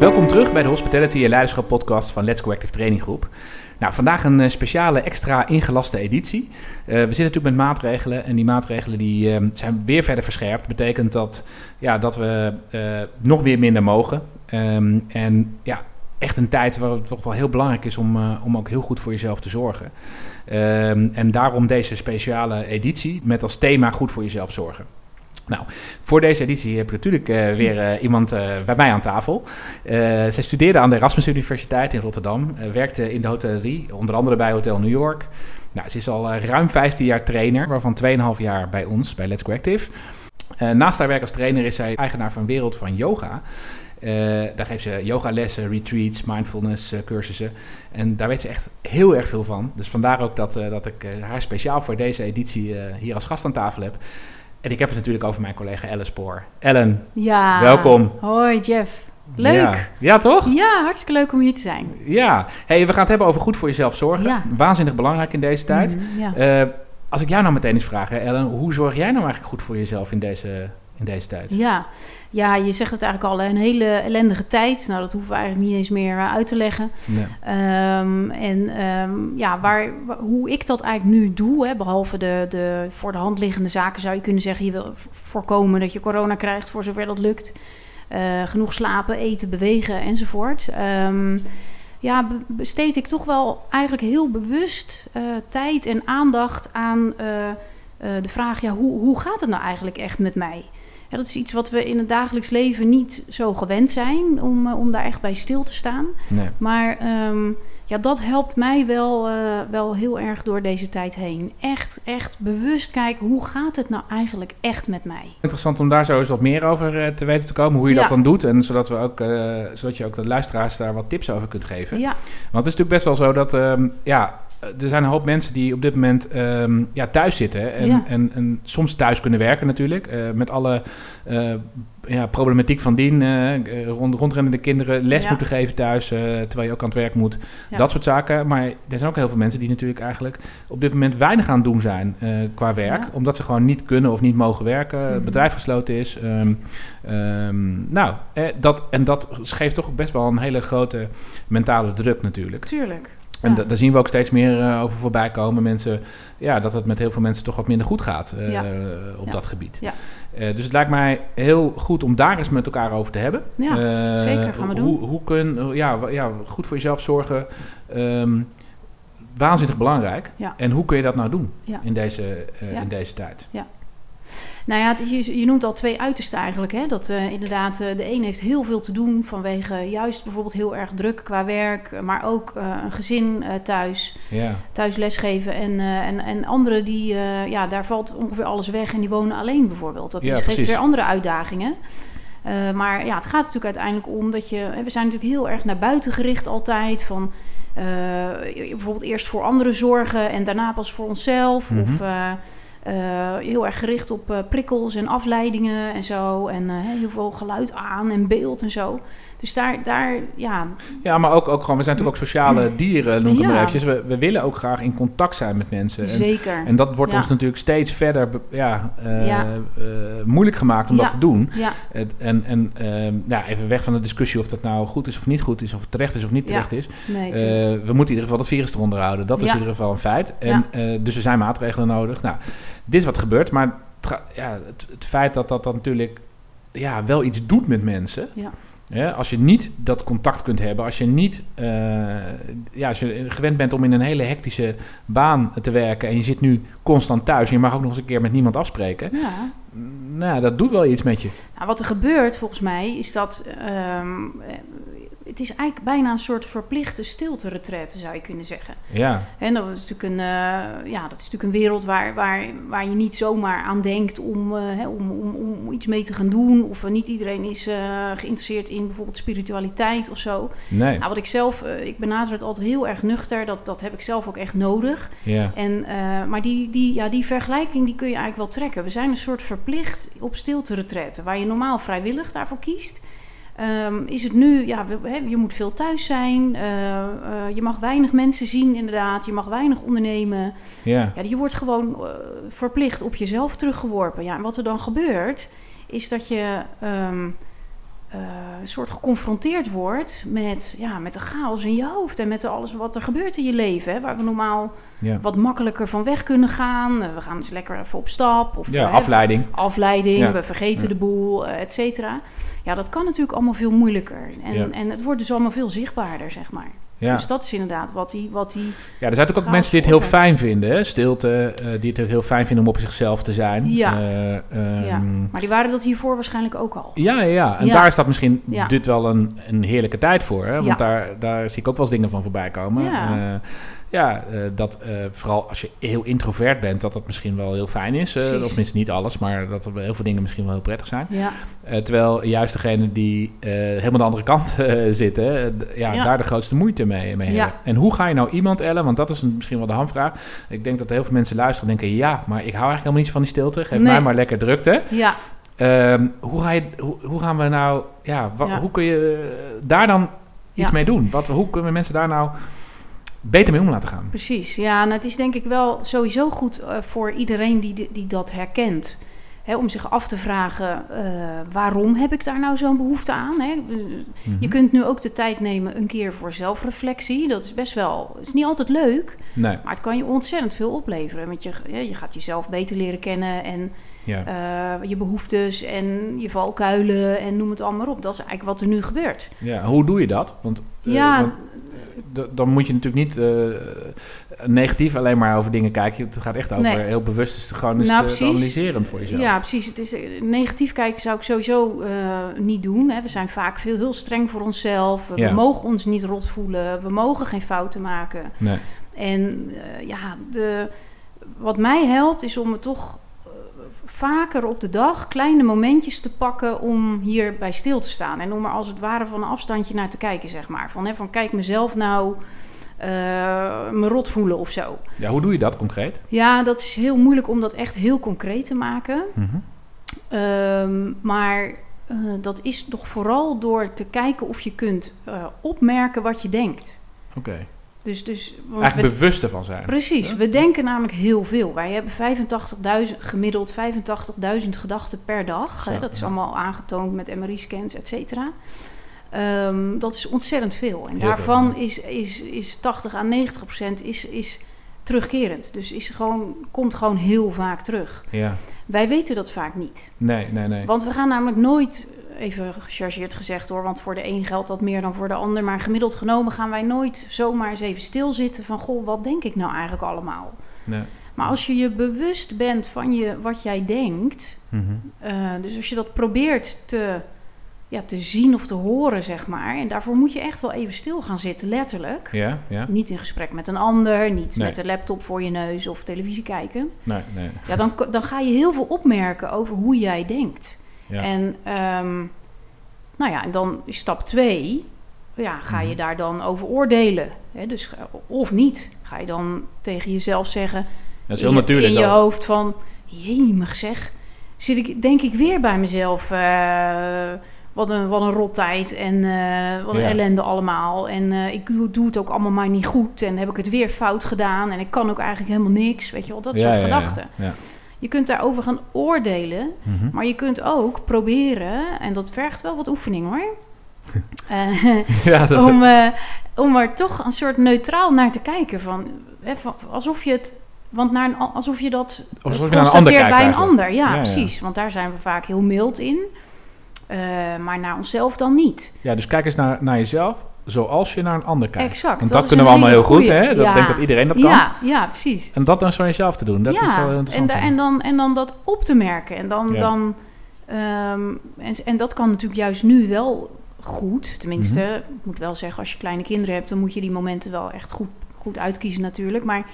Welkom terug bij de Hospitality en Leiderschap podcast van Let's Go Active Training Groep. Nou, vandaag een eh, speciale extra ingelaste editie. Uh, we zitten natuurlijk met maatregelen en die maatregelen die, uh, zijn weer verder verscherpt. Betekent dat, ja, dat we uh, nog weer minder mogen. Um, en ja, echt een tijd waar het toch wel heel belangrijk is om, om ook heel goed voor jezelf te zorgen. Um, en daarom deze speciale editie met als thema goed voor jezelf zorgen. Nou, voor deze editie heb ik natuurlijk uh, weer uh, iemand uh, bij mij aan tafel. zij studeerde aan de Erasmus Universiteit in Rotterdam, werkte in de hotellerie, onder andere bij Hotel New York. Nou, ze is al ruim 15 jaar trainer, waarvan 2,5 jaar bij ons, bij Let's Go Active. naast haar werk als trainer is zij eigenaar van Wereld van Yoga. daar geeft ze yogalessen, retreats, mindfulness cursussen. En daar weet ze echt heel erg veel van. Dus vandaar ook dat, dat ik haar speciaal voor deze editie hier als gast aan tafel heb. En ik heb het natuurlijk over mijn collega Ellen Spoor. Ellen, ja. welkom. Hoi Jeff. Leuk. Ja. ja, toch? Ja, hartstikke leuk om hier te zijn. Ja. Hey, we gaan het hebben over goed voor jezelf zorgen. Ja. Waanzinnig belangrijk in deze tijd. Mm, ja. Uh, als ik jou nou meteen eens vraag, hè, Ellen, hoe zorg jij nou eigenlijk goed voor jezelf in deze, in deze tijd? Ja. ja, je zegt het eigenlijk al, een hele ellendige tijd. Nou, dat hoeven we eigenlijk niet eens meer uh, uit te leggen. Nee. Um, en um, ja, waar, hoe ik dat eigenlijk nu doe, hè, behalve de, de voor de hand liggende zaken, zou je kunnen zeggen, je wil voorkomen dat je corona krijgt, voor zover dat lukt. Uh, genoeg slapen, eten, bewegen enzovoort. Um, ja, besteed ik toch wel eigenlijk heel bewust uh, tijd en aandacht aan uh, de vraag: ja, hoe, hoe gaat het nou eigenlijk echt met mij? Ja, dat is iets wat we in het dagelijks leven niet zo gewend zijn om, om daar echt bij stil te staan. Nee. Maar um, ja, dat helpt mij wel, wel heel erg door deze tijd heen. Echt, echt bewust kijken hoe gaat het nou eigenlijk echt met mij. Interessant om daar zo eens wat meer over te weten te komen, hoe je Ja. dat dan doet. En zodat, we ook, uh, zodat je ook de luisteraars daar wat tips over kunt geven. Ja, Want het is natuurlijk best wel zo dat, um, ja, er zijn een hoop mensen die op dit moment um, ja, thuis zitten. En, Ja. en, en soms thuis kunnen werken natuurlijk. Uh, met alle uh, ja, problematiek van dien. Uh, rond, rondrennende kinderen les Ja. moeten geven thuis. eh, terwijl je ook aan het werk moet. Dat soort zaken. Maar er zijn ook heel veel mensen die natuurlijk eigenlijk op dit moment weinig aan het doen zijn eh, qua werk. Omdat ze gewoon niet kunnen of niet mogen werken. Het Mhm. bedrijf gesloten is. Um, um, nou, eh, dat, en dat geeft toch best wel een hele grote mentale druk natuurlijk. tuurlijk. En Ja. da- daar zien we ook steeds meer uh, over voorbij komen. Mensen, ja, dat het met heel veel mensen toch wat minder goed gaat uh, Ja. op Ja. dat gebied. Ja. Uh, dus het lijkt mij heel goed om daar eens met elkaar over te hebben. Ja, zeker, gaan we doen. Hoe, hoe kun, ja, ja, goed voor jezelf zorgen. Um, waanzinnig belangrijk. Ja. En hoe kun je dat nou doen Ja. in, deze, Ja. in deze tijd? Nou ja, het je, je noemt al twee uitersten eigenlijk. Hè? Dat uh, inderdaad, uh, de een heeft heel veel te doen vanwege juist bijvoorbeeld heel erg druk qua werk, maar ook uh, een gezin thuis, Ja. thuis lesgeven. En, en, en anderen die, ja, daar valt ongeveer alles weg en die wonen alleen bijvoorbeeld. Dat Ja, is, geeft weer andere uitdagingen. Maar ja, het gaat natuurlijk uiteindelijk om dat je. We zijn natuurlijk heel erg naar buiten gericht altijd. Van bijvoorbeeld eerst voor anderen zorgen en daarna pas voor onszelf. Mhm. Of uh, heel erg gericht op uh, prikkels en afleidingen en zo. En uh, heel veel geluid aan en beeld en zo. Dus daar, daar ja. Ja, maar ook, ook gewoon, we zijn natuurlijk ook sociale dieren, noem ik Ja. maar eventjes. We, we willen ook graag in contact zijn met mensen. En, Zeker. En dat wordt Ja. ons natuurlijk steeds verder ja, uh, Ja. uh, moeilijk gemaakt om dat te doen. ja, en en uh, ja, even weg van de discussie of dat nou goed is of niet goed is, of het terecht is of niet terecht is. nee. Tuurlijk. we moeten in ieder geval het virus eronder houden. Dat is in ieder geval een feit. En, dus er zijn maatregelen nodig. Nou, dit is wat gebeurt, maar ja, het, het feit dat dat dan natuurlijk ja, wel iets doet met mensen. Ja. Ja, als je niet dat contact kunt hebben, als je niet, uh, ja, als je gewend bent om in een hele hectische baan te werken en je zit nu constant thuis en je mag ook nog eens een keer met niemand afspreken, ja. nou, dat doet wel iets met je. Nou, wat er gebeurt volgens mij is dat. Um, het is eigenlijk bijna een soort verplichte stilte-retraite, zou je kunnen zeggen. Ja. En dat is natuurlijk een, uh, ja, dat is natuurlijk een wereld waar, waar, waar je niet zomaar aan denkt om, uh, hè, om, om, om iets mee te gaan doen. Of uh, niet iedereen is geïnteresseerd in bijvoorbeeld spiritualiteit of zo. Nee. Nou, wat ik zelf, ik benader het altijd heel erg nuchter. Dat, dat heb ik zelf ook echt nodig. Ja. En, maar die, die, ja, die vergelijking die kun je eigenlijk wel trekken. We zijn een soort verplicht op stilte-retraite, waar je normaal vrijwillig daarvoor kiest. Um, is het nu, ja, we, he, je moet veel thuis zijn. Uh, uh, je mag weinig mensen zien, inderdaad. Je mag weinig ondernemen. Ja. Ja, je wordt gewoon uh, verplicht op jezelf teruggeworpen. Ja, en wat er dan gebeurt, is dat je. Um, uh, soort geconfronteerd wordt met, ja, met de chaos in je hoofd en met alles wat er gebeurt in je leven. Hè, waar we normaal ja. wat makkelijker van weg kunnen gaan. Uh, we gaan eens lekker even op stap. Of, ja, uh, afleiding. Afleiding, ja. we vergeten de boel, et cetera. Ja, dat kan natuurlijk allemaal veel moeilijker. En, en het wordt dus allemaal veel zichtbaarder, zeg maar. Ja. Dus dat is inderdaad wat die. Wat die ja, er zijn ook, ook mensen die het heel fijn vinden, hè? stilte, uh, die het heel fijn vinden om op zichzelf te zijn. Ja. Uh, um, ja. Maar die waren dat hiervoor waarschijnlijk ook al. Ja, ja. en daar staat misschien dit wel een, een heerlijke tijd voor. Hè? Want daar, daar zie ik ook wel eens dingen van voorbij komen. Ja. Uh, ja, uh, dat uh, vooral als je heel introvert bent, dat dat misschien wel heel fijn is. Uh, of minstens niet alles, maar dat er heel veel dingen misschien wel heel prettig zijn. Ja. terwijl juist degene die helemaal de andere kant zitten, ja, ja, daar de grootste moeite mee, mee hebben. En hoe ga je nou iemand, Ellen, want dat is een, misschien wel de hamvraag. Ik denk dat heel veel mensen luisteren en denken, ja, maar ik hou eigenlijk helemaal niet van die stilte. Geef nee. mij maar lekker drukte. Ja. Um, hoe, ga je, hoe, hoe, gaan we nou, ja, hoe kun je daar dan iets mee doen? Wat, hoe kunnen mensen daar nou beter mee om laten gaan. Precies, ja. Het is denk ik wel sowieso goed uh, voor iedereen die, die dat herkent. Hè, om zich af te vragen, uh, waarom heb ik daar nou zo'n behoefte aan? Hè? Je mm-hmm. kunt nu ook de tijd nemen een keer voor zelfreflectie. Dat is best wel, is niet altijd leuk, nee. maar het kan je ontzettend veel opleveren. Want je, je gaat jezelf beter leren kennen en ja. uh, je behoeftes en je valkuilen en noem het allemaal op. Dat is eigenlijk wat er nu gebeurt. Ja, hoe doe je dat? Want, ja, want dan moet je natuurlijk niet uh, negatief alleen maar over dingen kijken. Het gaat echt over nee. heel bewust gewoon eens nou, te, analyseren voor jezelf. Ja, precies. Het is, eh, negatief kijken zou ik sowieso uh, niet doen. Hè. We zijn vaak veel heel streng voor onszelf. Ja. We mogen ons niet rot voelen. We mogen geen fouten maken. Nee. En uh, ja, de, wat mij helpt is om het toch vaker op de dag kleine momentjes te pakken om hierbij stil te staan. En om er als het ware van een afstandje naar te kijken, zeg maar. Van, hè, van kijk mezelf nou uh, me rot voelen of zo. Ja, hoe doe je dat concreet? Ja, dat is heel moeilijk om dat echt heel concreet te maken. Mm -hmm. um, maar uh, dat is toch vooral door te kijken of je kunt uh, opmerken wat je denkt. Oké. Okay. Dus, dus, Eigenlijk we, bewust ervan zijn. Precies. We denken namelijk heel veel. Wij hebben 85.000, gemiddeld 85.000 gedachten per dag. Zo, hè? Dat is ja. allemaal aangetoond met MRI-scans, et cetera. Um, dat is ontzettend veel. En heel daarvan veel, ja. is, is, is 80 à 90 procent is, is terugkerend. Dus is gewoon, komt gewoon heel vaak terug. Ja. Wij weten dat vaak niet. Nee, nee, nee. Want we gaan namelijk nooit even gechargeerd gezegd hoor, want voor de een geldt dat meer dan voor de ander. Maar gemiddeld genomen gaan wij nooit zomaar eens even stilzitten van, goh, wat denk ik nou eigenlijk allemaal? Nee. Maar als je je bewust bent van je, wat jij denkt, mm-hmm. uh, dus als je dat probeert te, ja, te zien of te horen, zeg maar. En daarvoor moet je echt wel even stil gaan zitten, letterlijk. Ja, ja. Niet in gesprek met een ander, niet nee. met een laptop voor je neus of televisie kijken. Nee, nee. Ja, dan, dan ga je heel veel opmerken over hoe jij denkt. Ja. En um, nou ja, en dan stap twee, ja, ga je mm-hmm. daar dan over oordelen? Hè? Dus, of niet? Ga je dan tegen jezelf zeggen... Dat is heel in, natuurlijk In je dan. hoofd van, jemig zeg, zit ik, denk ik weer bij mezelf... Uh, wat een, wat een rottijd en uh, wat een ja. ellende allemaal. En uh, ik doe, doe, het ook allemaal maar niet goed. En heb ik het weer fout gedaan. En ik kan ook eigenlijk helemaal niks. Weet je wel, dat ja, soort ja, gedachten. Je kunt daarover gaan oordelen, mm-hmm. maar je kunt ook proberen, en dat vergt wel wat oefening hoor. uh, ja, dat om, uh, om er toch een soort neutraal naar te kijken. Van, hè, van alsof je het. Want naar een, alsof je dat alsof je naar een ander kijkt bij een ander. Ja, ja, precies. Ja. Want daar zijn we vaak heel mild in. Uh, maar naar onszelf dan niet. Ja, dus kijk eens naar, naar jezelf zoals je naar een ander kijkt. Exact. Want dat, dat kunnen we allemaal heel goeie. goed, hè? Dat ja. denk dat iedereen dat kan. Ja, ja, precies. En dat dan zo jezelf te doen, dat ja. is wel interessant. En, en, dan, en dan dat op te merken. En, dan, ja. dan, um, en, en dat kan natuurlijk juist nu wel goed. Tenminste, mm-hmm. ik moet wel zeggen, als je kleine kinderen hebt... dan moet je die momenten wel echt goed, goed uitkiezen natuurlijk. Maar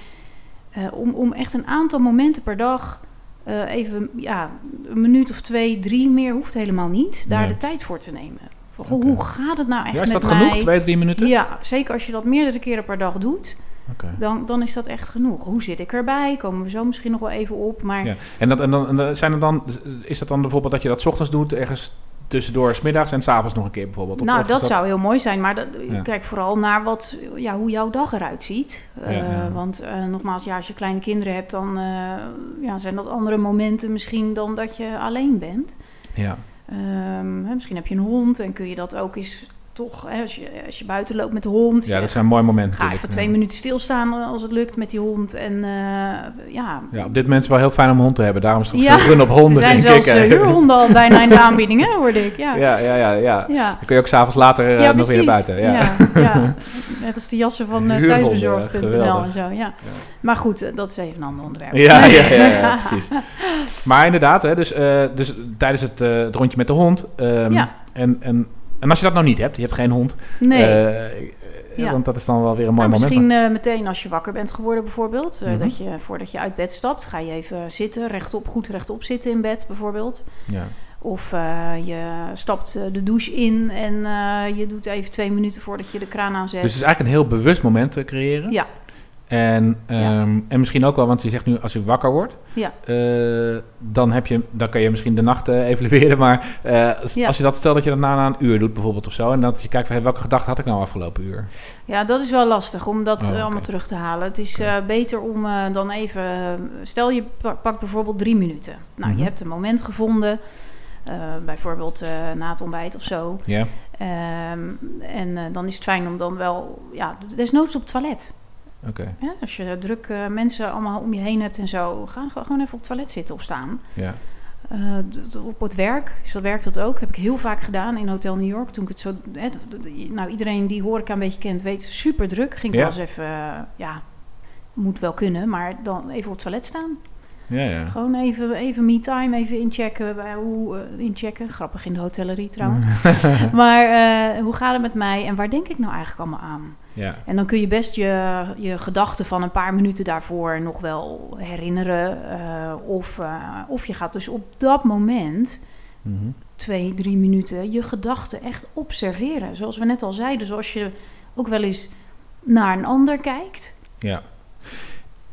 uh, om, om echt een aantal momenten per dag... Uh, even ja, een minuut of twee, drie meer hoeft helemaal niet... daar nee. de tijd voor te nemen. Okay. Hoe gaat het nou echt ja, is dat met genoeg, mij? twee, drie minuten? Ja, zeker als je dat meerdere keren per dag doet. Okay. Dan, dan is dat echt genoeg. Hoe zit ik erbij? Komen we zo misschien nog wel even op. Maar... Ja. En, dat, en, dan, en zijn er dan, is dat dan bijvoorbeeld dat je dat ochtends doet, ergens tussendoor, smiddags en s'avonds nog een keer bijvoorbeeld? Of, nou, of dat, dat, zou heel mooi zijn. Maar dat, ja. kijk vooral naar wat, ja, hoe jouw dag eruit ziet. Ja, uh, ja. Want uh, nogmaals, ja, als je kleine kinderen hebt, dan uh, ja, zijn dat andere momenten misschien dan dat je alleen bent. Ja. Ehm, misschien heb je een hond en kun je dat ook eens toch, hè, als, je, als je buiten loopt met de hond. Ja, dat zijn mooie momenten. Ga even twee minuten stilstaan eh, als het lukt met die hond. En eh, ja, Ja, op dit moment is wel heel fijn om een hond te hebben. Daarom is het ook Ja, zo run op er honden, zijn denk zelfs ik. eh, huurhonden al bijna in de aanbieding, hè, hoorde ik. Ja, Ja, ja, ja, ja. Dan kun je ook s'avonds later nog weer naar buiten. Ja. Ja, ja. Net als de jassen van uh, thuisbezorgd.nl en zo. Ja. Maar goed, dat is even een ander onderwerp. Ja, ja, ja, precies. Maar inderdaad, hè, dus, dus tijdens het, het rondje met de hond. Ja. en, en, en als je dat nou niet hebt, je hebt geen hond. Nee. eh, Ja. Want dat is dan wel weer een mooi Nou, moment. misschien eh, meteen als je wakker bent geworden bijvoorbeeld. eh, Mhm. dat je, voordat je uit bed stapt, ga je even zitten, rechtop, goed rechtop zitten in bed bijvoorbeeld. Ja. Of je stapt de douche in en je doet even twee minuten voordat je de kraan aanzet. Dus het is eigenlijk een heel bewust moment te creëren. Ja. En, ehm, en misschien ook wel, want je zegt nu als je wakker wordt, Ja. eh, dan, heb je, dan kan je misschien de nacht evalueren. Maar eh, als, Ja. als je dat stel dat je dat na, na een uur doet bijvoorbeeld of zo. En dat je kijkt van hey, welke gedachte had ik nou afgelopen uur. Ja, dat is wel lastig om dat Oh, allemaal terug te halen. Het is eh, beter om dan even... stel je pa- pakt bijvoorbeeld drie minuten. Nou, Mhm. je hebt een moment gevonden. bijvoorbeeld na het ontbijt of zo. Ja, Ehm, en dan is het fijn om dan wel... Ja, desnoods op het toilet. Hè? Als je druk eh, mensen allemaal om je heen hebt en zo... Ga ge- gewoon even op het toilet zitten of staan. Ja. Eh, op het werk, is dat werkt dat ook. Heb ik heel vaak gedaan in Hotel New York. Toen ik het zo. Hè, nou, iedereen die horeca een beetje kent, weet super druk. Ging ik Ja. wel eens even. eh, ja, moet wel kunnen, maar dan even op het toilet staan. Ja, ja. Gewoon even, even me-time, even inchecken. Hoe, inchecken. Grappig in de hotellerie trouwens. maar hoe gaat het met mij en waar denk ik nou eigenlijk allemaal aan? Ja. En dan kun je best je, je gedachten van een paar minuten daarvoor nog wel herinneren. eh, of, eh, of je gaat dus op dat moment Mhm. twee, drie minuten je gedachten echt observeren. Zoals we net al zeiden, zoals je ook wel eens naar een ander kijkt, ja.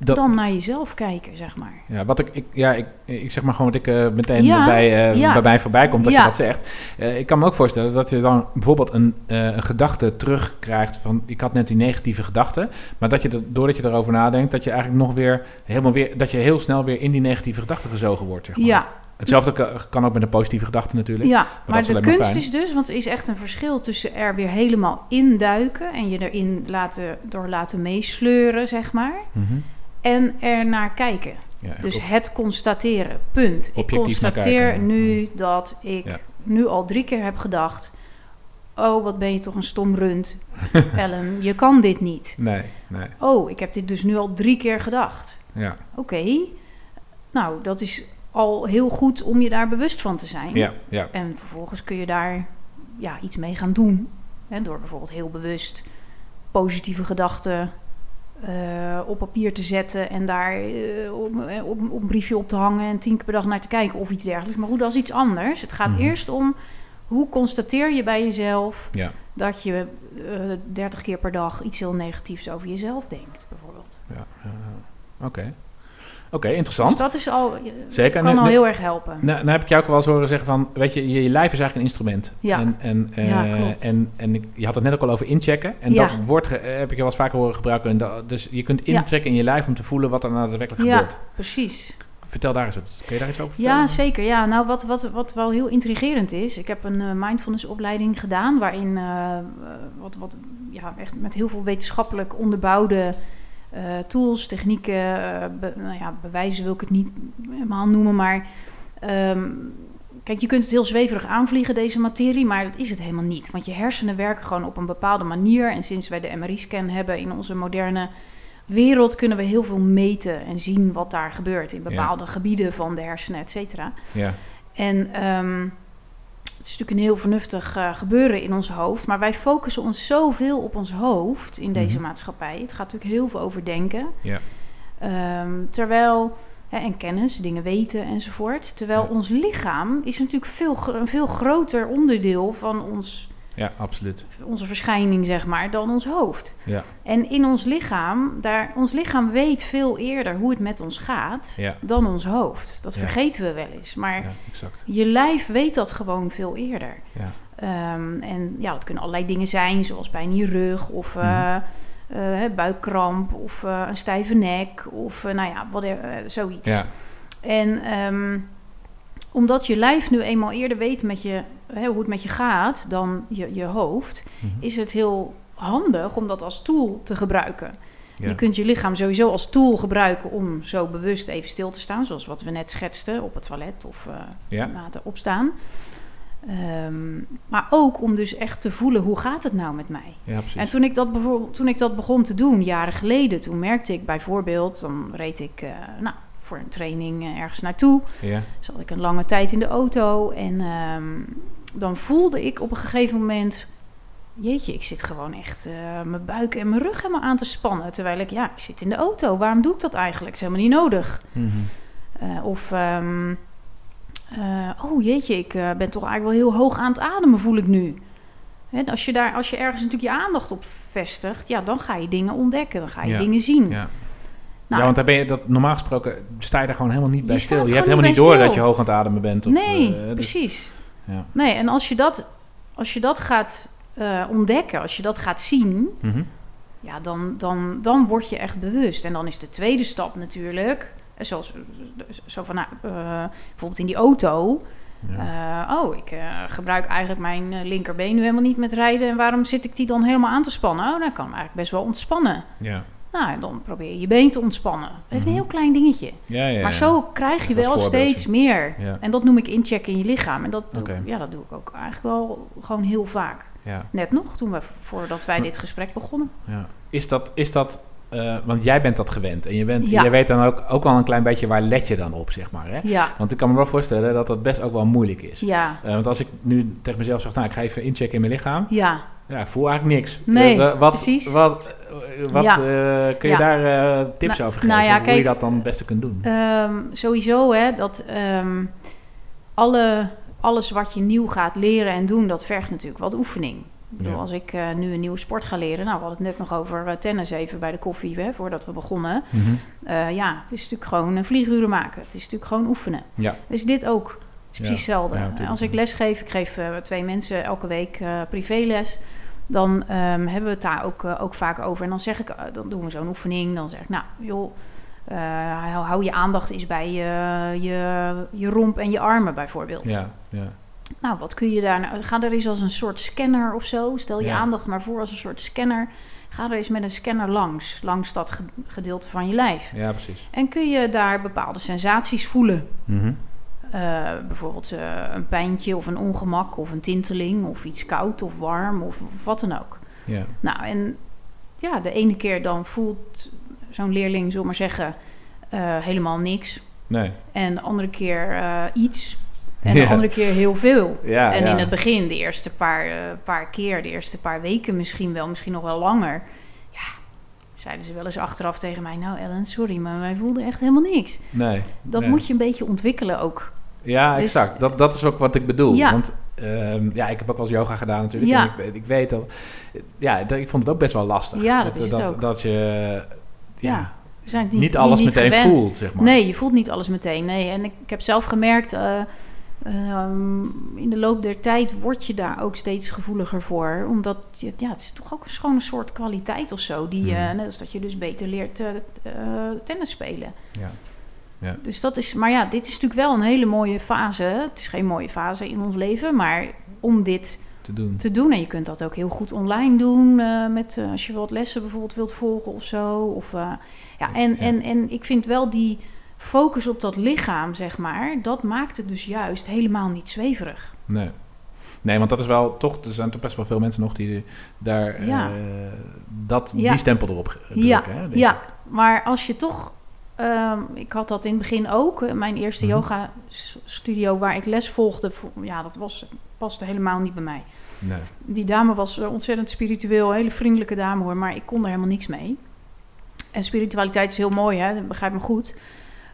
Dat, dan naar jezelf kijken, zeg maar. Ja, wat ik, ik, ja, ik, ik zeg maar gewoon wat ik eh, meteen Ja, bij, eh, ja. bij mij voorbij komt als Ja. je dat zegt. Eh, ik kan me ook voorstellen dat je dan bijvoorbeeld een, een gedachte terugkrijgt van ik had net die negatieve gedachte, maar dat je er, doordat je erover nadenkt, dat je eigenlijk nog weer helemaal weer dat je heel snel weer in die negatieve gedachte gezogen wordt. Zeg maar. Ja, Hetzelfde ka- kan ook met een positieve gedachte natuurlijk. ja. dat maar de maar kunst is dus, want er is echt een verschil tussen er weer helemaal induiken en je erin laten, door laten meesleuren, zeg maar, Mhm. En er naar kijken. Ja, Dus op- het constateren, punt. Ik constateer nu dat ik Ja. nu al drie keer heb gedacht... oh, wat ben je toch een stom rund, Ellen. Je kan dit niet. Nee, nee. Oh, ik heb dit dus nu al drie keer gedacht. Ja, Oké, nou, dat is al heel goed om je daar bewust van te zijn. ja, ja. En vervolgens kun je daar ja, iets mee gaan doen. Hè, door bijvoorbeeld heel bewust positieve gedachten eh, op papier te zetten en daar op, op, op een briefje op te hangen en tien keer per dag naar te kijken of iets dergelijks. Maar goed, dat is iets anders. Het gaat Mhm. eerst om hoe constateer je bij jezelf ja. dat je eh 30 keer per dag iets heel negatiefs over jezelf denkt, bijvoorbeeld. ja, ja. Oké. Oké, Dus interessant. dat is al, Zeker. kan al heel erg helpen. Nou, nou heb ik jou ook wel eens horen zeggen van, weet je, je, je lijf is eigenlijk een instrument. Ja. En, en, eh, Ja, klopt. en, en ik, je had het net ook al over inchecken. En Ja. dat woord ge- heb ik je wel eens vaker horen gebruiken. En dat- dus je kunt Ja. inchecken in je lijf om te voelen wat er nou daadwerkelijk Ja, gebeurt. precies. Vertel daar eens wat. Kun je daar iets over vertellen? Ja, zeker. Ja, nou, wat, wat, wat wel heel intrigerend is. Ik heb een eh, mindfulness opleiding gedaan. waarin eh, eh, wat, wat, ja, echt met heel veel wetenschappelijk onderbouwde eh, tools, technieken. eh, be- nou ja, bewijzen wil ik het niet helemaal noemen. Maar ehm, kijk, je kunt het heel zweverig aanvliegen, deze materie. maar dat is het helemaal niet. Want je hersenen werken gewoon op een bepaalde manier. En sinds wij de MRI-scan hebben in onze moderne wereld kunnen we heel veel meten en zien wat daar gebeurt in Ja. bepaalde gebieden van de hersenen, et cetera. Ja, En ehm, het is natuurlijk een heel vernuftig eh, gebeuren in ons hoofd, maar wij focussen ons zoveel op ons hoofd in deze Mhm. maatschappij. Het gaat natuurlijk heel veel over denken. ja, Ehm, terwijl, hè, en kennis, dingen weten enzovoort. Terwijl Ja. ons lichaam is natuurlijk veel, een veel groter onderdeel van ons ja, absoluut. onze verschijning, zeg maar, dan ons hoofd. Ja, En in ons lichaam, daar, ons lichaam weet veel eerder hoe het met ons gaat ja, dan ons hoofd. Dat Ja. vergeten we wel eens. Maar ja, exact. je lijf weet dat gewoon veel eerder. Ja. Ehm, en ja, dat kunnen allerlei dingen zijn, zoals pijn in je rug of Mhm. eh, eh, buikkramp of eh, een stijve nek of nou ja, wat, zoiets. Ja, En ehm, omdat je lijf nu eenmaal eerder weet met je, hè, hoe het met je gaat dan je, je hoofd, Mhm. is het heel handig om dat als tool te gebruiken. Ja. Je kunt je lichaam sowieso als tool gebruiken om zo bewust even stil te staan, zoals wat we net schetsten op het toilet of eh, Ja. na het opstaan. Ehm, maar ook om dus echt te voelen hoe gaat het nou met mij. Ja. En toen ik, dat bijvoorbeeld, toen ik dat begon te doen, jaren geleden, toen merkte ik bijvoorbeeld, dan reed ik eh, nou, voor een training eh, ergens naartoe. ja. Zat ik een lange tijd in de auto en ehm, dan voelde ik op een gegeven moment, jeetje, ik zit gewoon echt eh, mijn buik en mijn rug helemaal aan te spannen. Terwijl ik, ja, ik zit in de auto, waarom doe ik dat eigenlijk? Het is helemaal niet nodig. Mhm. Eh, of, ehm, eh, oh jeetje, ik ben toch eigenlijk wel heel hoog aan het ademen, voel ik nu. Hè, als, je daar, als je ergens natuurlijk je aandacht op vestigt, ja, dan ga je dingen ontdekken, dan ga je Ja, dingen zien. Ja. Nou, ja, want daar ben je dat normaal gesproken sta je daar gewoon helemaal niet bij Je stil. Je hebt helemaal niet door stil. dat je hoog aan het ademen bent. Of, nee, eh, dus- precies. ja. Nee, en als je dat, als je dat gaat eh, ontdekken, als je dat gaat zien, Mhm. ja, dan, dan, dan word je echt bewust. En dan is de tweede stap natuurlijk, eh, zoals zo van, nou, bijvoorbeeld in die auto. Ja. oh, ik gebruik eigenlijk mijn linkerbeen nu helemaal niet met rijden. En waarom zit ik die dan helemaal aan te spannen? Oh, dan kan ik eigenlijk best wel ontspannen. ja. Nou, dan probeer je je been te ontspannen. Dat is Mhm. een heel klein dingetje. Ja, ja, Maar zo krijg je wel steeds meer. En dat noem ik inchecken in je lichaam. En dat doe, ja, dat doe ik ook eigenlijk wel gewoon heel vaak. Ja, Net nog, toen we, voordat wij dit gesprek begonnen. ja. Is dat, is dat eh, want jij bent dat gewend en je, bent, jij weet dan ook, ook wel een klein beetje waar let je dan op, zeg maar. Hè? Ja, Want ik kan me wel voorstellen dat dat best ook wel moeilijk is. ja, Eh, want als ik nu tegen mezelf zeg, nou, ik ga even inchecken in mijn lichaam. ja. Ja, ik voel eigenlijk niks. Nee, Eh, wa- wat, precies. Wat, wat Ja. eh, kun je Ja. daar eh, tips Nou- over geven? nou ja, of hoe je dat dan het beste kunt doen? Ehm, sowieso, hè, dat ehm, alle, alles wat je nieuw gaat leren en doen, dat vergt natuurlijk wat oefening. Ik bedoel, als ik nu een nieuwe sport ga leren, nou, we hadden het net nog over tennis even bij de koffie, hè, voordat we begonnen. Mhm. Ja, het is natuurlijk gewoon een vlieguren maken. Het is natuurlijk gewoon oefenen. Ja. Dus dit ook. Is precies hetzelfde. ja. Als ik les geef, ik geef twee mensen elke week eh, privéles. Dan ehm, hebben we het daar ook, eh, ook vaak over. En dan zeg ik, eh, dan doen we zo'n oefening. Dan zeg ik, nou joh, eh, hou, hou je aandacht eens bij je, je, je romp en je armen bijvoorbeeld. Ja, ja. Nou, wat kun je daar... Nou, ga er eens als een soort scanner of zo. Stel je Ja. aandacht maar voor als een soort scanner. Ga er eens met een scanner langs. Langs dat ge- gedeelte van je lijf. ja, precies. En kun je daar bepaalde sensaties voelen. Mhm. Eh, bijvoorbeeld eh, een pijntje of een ongemak of een tinteling of iets koud of warm of, of wat dan ook. Ja. Nou, en ja, de ene keer dan voelt zo'n leerling, zullen we maar zeggen, eh, helemaal niks. Nee. En de andere keer iets. En Ja. de andere keer heel veel. Ja, en ja. in het begin, de eerste paar, paar keer, de eerste paar weken misschien wel, misschien nog wel langer. Ja, zeiden ze wel eens achteraf tegen mij... Nou Ellen, sorry, maar wij voelden echt helemaal niks. Nee. Dat nee. moet je een beetje ontwikkelen ook. Ja, Dus- exact. Dat, dat is ook wat ik bedoel. Ja. Want ehm, ja, ik heb ook wel eens yoga gedaan natuurlijk. Ja. En ik, ik weet dat... Ja, dat- ik vond het ook best wel lastig. Ja, dat is dat. Dat je ja, We zijn niet, niet, alles niet meteen gewend. voelt, zeg maar. Nee, je voelt niet alles meteen. Nee, en ik, ik heb zelf gemerkt, eh, ehm, in de loop der tijd word je daar ook steeds gevoeliger voor. Omdat ja, het is toch ook een, gewoon een soort kwaliteit of zo. Die, net als dat je dus beter leert eh, tennis spelen. Ja. Ja. Dus dat is, maar ja, dit is natuurlijk wel een hele mooie fase. Het is geen mooie fase in ons leven, maar om dit Te doen. te doen. En je kunt dat ook heel goed online doen. eh, met, eh, als je wat lessen bijvoorbeeld wilt volgen of zo. Of, eh, ja, en, Ja. En, en ik vind wel die focus op dat lichaam, zeg maar... dat maakt het dus juist helemaal niet zweverig. Nee. Nee, want dat is wel toch... Er zijn toch best wel veel mensen nog die daar Ja. dat, Ja. die stempel erop drukken. Ja, hè, denk ja. Maar als je toch... ehm, ik had dat in het begin ook. eh, Mijn eerste Mhm. yoga studio waar ik les volgde... vo- ja, dat was, paste helemaal niet bij mij. Nee. Die dame was eh, ontzettend spiritueel, hele vriendelijke dame hoor, maar ik kon er helemaal niks mee. En spiritualiteit is heel mooi, hè, dat begrijp me goed.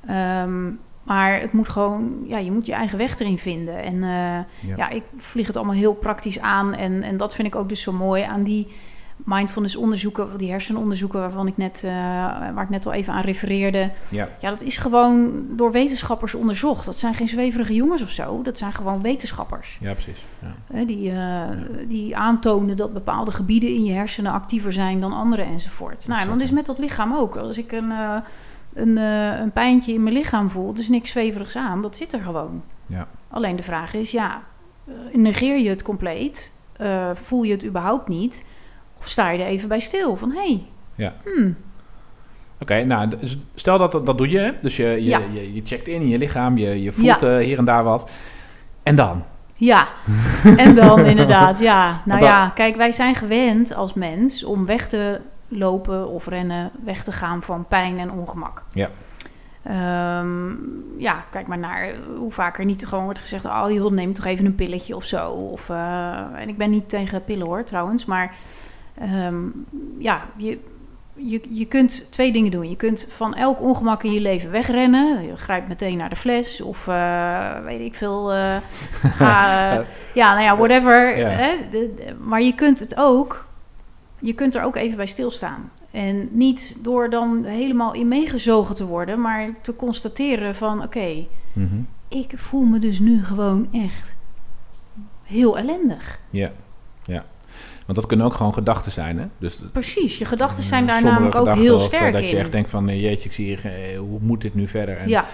Ehm, maar het moet gewoon, ja, je moet je eigen weg erin vinden. En eh, Ja. ja, ik vlieg het allemaal heel praktisch aan. En, en dat vind ik ook dus zo mooi aan die mindfulness onderzoeken, die hersenonderzoeken waarvan ik net, eh, waar ik net al even aan refereerde. Ja. Ja, dat is gewoon door wetenschappers onderzocht. Dat zijn geen zweverige jongens of zo. Dat zijn gewoon wetenschappers. ja, precies. Ja. Die, eh, die aantonen dat bepaalde gebieden in je hersenen actiever zijn dan andere enzovoort. Nou, en dan is met dat lichaam ook. Als ik een, eh, een, een pijntje in mijn lichaam voel, dus niks zweverigs aan, dat zit er gewoon. Ja. Alleen de vraag is, ja, negeer je het compleet? Voel je het überhaupt niet? Of sta je er even bij stil van, hé, hey, Ja. hmm, Oké, nou, stel dat dat doe je. hè? Dus je, je, Ja. je, je checkt in in je lichaam, je, je voelt eh, hier en daar wat. En dan? Ja, en dan inderdaad, ja. Nou dan- ja, kijk, wij zijn gewend als mens om weg te lopen of rennen, weg te gaan van pijn en ongemak. Ja. Ehm, ja, kijk maar naar hoe vaak er niet gewoon wordt gezegd... oh joh, neem toch even een pilletje of zo. Of, eh, en ik ben niet tegen pillen hoor, trouwens. Maar ehm, ja, je, je, je kunt twee dingen doen. Je kunt van elk ongemak in je leven wegrennen. Je grijpt meteen naar de fles. Of eh, weet ik veel. eh, ga, eh, ja, nou ja, whatever. Ja. Hè? De- de- maar je kunt het ook. Je kunt er ook even bij stilstaan. En niet door dan helemaal in meegezogen te worden, maar te constateren van oké, Mhm. ik voel me dus nu gewoon echt heel ellendig. Ja, ja. Want dat kunnen ook gewoon gedachten zijn, hè? Dus Precies, je gedachten zijn daar namelijk ook heel of, sterk dat in. je echt denkt van, jeetje, ik zie hier, eh, hoe moet dit nu verder? En ja,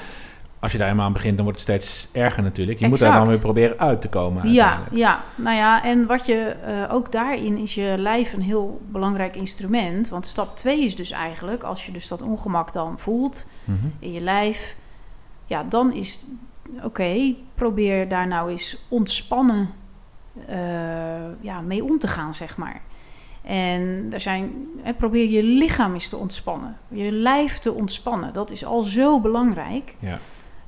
als je daar helemaal aan begint, dan wordt het steeds erger natuurlijk. Je moet daar dan weer proberen uit te komen ja, ja, nou ja, en wat je eh, ook daarin is je lijf een heel belangrijk instrument. Want stap 2 is dus eigenlijk, als je dus dat ongemak dan voelt Mhm. in je lijf, ja, dan is oké, probeer daar nou eens ontspannen eh, ja, mee om te gaan, zeg maar. En er zijn, hè, probeer je lichaam eens te ontspannen, je lijf te ontspannen. Dat is al zo belangrijk. Ja.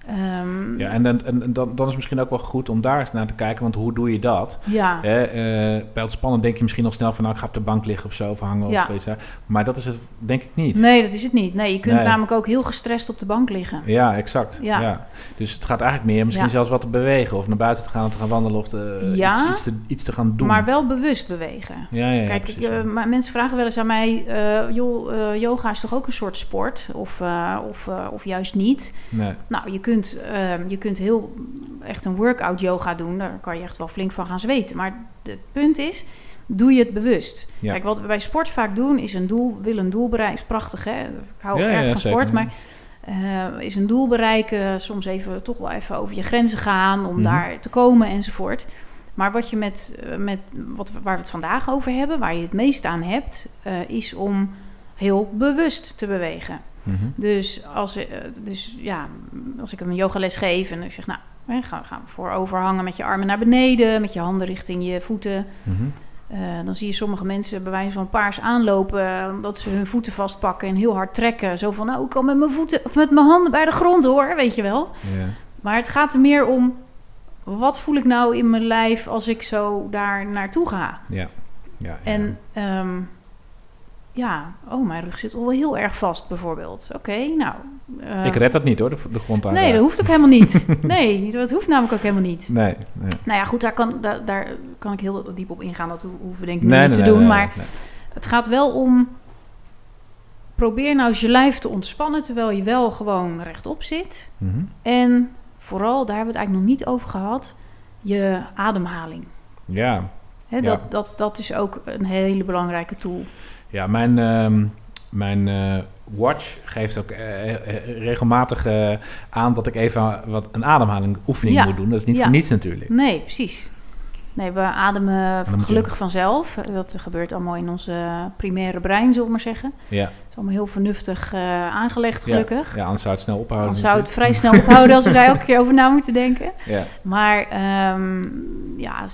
Ehm, Ja, en, dan, en dan, dan is misschien ook wel goed om daar eens naar te kijken, want hoe doe je dat? ja, Hè, eh, bij het spannen denk je misschien nog snel van, nou, ik ga op de bank liggen of zo, of hangen Ja. of iets. Maar dat is het denk ik niet. nee, dat is het niet. Nee, je kunt Nee. namelijk ook heel gestrest op de bank liggen. Ja, exact. Ja. Ja. Dus het gaat eigenlijk meer misschien zelfs wat te bewegen, of naar buiten te gaan, te gaan wandelen, of te, Ja. iets, iets, te, iets te gaan doen. Maar wel bewust bewegen. ja, ja, Kijk, precies, ik, eh, maar mensen vragen wel eens aan mij: eh, joh, eh, yoga is toch ook een soort sport? Of, eh, of, eh, of juist niet? Nee. Nou, je kunt, ehm, je kunt heel echt een workout yoga doen. Daar kan je echt wel flink van gaan zweten. Maar het punt is, doe je het bewust. Ja. Kijk, wat we bij sport vaak doen, is een doel, wil een doel bereiken. Is prachtig, hè? Ik hou Ja, erg ja, van zeker. sport, maar eh, is een doel bereiken. Soms even toch wel even over je grenzen gaan om Mhm. daar te komen enzovoort. Maar wat je met, eh, met wat, waar we het vandaag over hebben, waar je het meest aan hebt, eh, is om heel bewust te bewegen. Mhm. Dus als, eh, dus ja, als ik hem een yogales geef en ik zeg, nou, ga, ga voorover hangen met je armen naar beneden, met je handen richting je voeten. Mhm. Eh, dan zie je sommige mensen bij wijze van paars aanlopen, eh, omdat ze hun voeten vastpakken en heel hard trekken. Zo van, nou, ik kan met mijn voeten of met mijn handen bij de grond hoor, weet je wel. Maar het gaat er meer om, wat voel ik nou in mijn lijf als ik zo daar naartoe ga? Ja. Ja, ja. En ehm, ja, oh, mijn rug zit al wel heel erg vast bijvoorbeeld. Oké, nou. eh, ik red dat niet hoor, de, de grond aan. Nee, dat hoeft ook helemaal niet. Nee, dat hoeft namelijk ook helemaal niet. Nee, nee. Nou ja, goed, daar kan, daar, daar kan ik heel diep op ingaan. Dat ho- hoeven we denk ik Nee, niet nee, te doen. nee, maar het gaat wel om... Probeer nou eens je lijf te ontspannen... terwijl je wel gewoon rechtop zit. Mhm. En vooral, daar hebben we het eigenlijk nog niet over gehad... je ademhaling. Ja. dat, dat, dat is ook een hele belangrijke tool. Ja, mijn, ehm, mijn eh, watch geeft ook eh, eh, regelmatig aan dat ik even wat een ademhalingoefening Ja. moet doen. Dat is niet Ja. voor niets natuurlijk. Nee, precies. Nee, we ademen gelukkig vanzelf. Dat gebeurt allemaal in ons eh, primaire brein, zullen we maar zeggen. Ja, Het is allemaal heel vernuftig aangelegd, Ja. gelukkig. ja anders zou het snel ophouden. Dan zou het vrij snel ophouden als we daar elke keer over na moeten denken. Ja. Maar ehm, ja,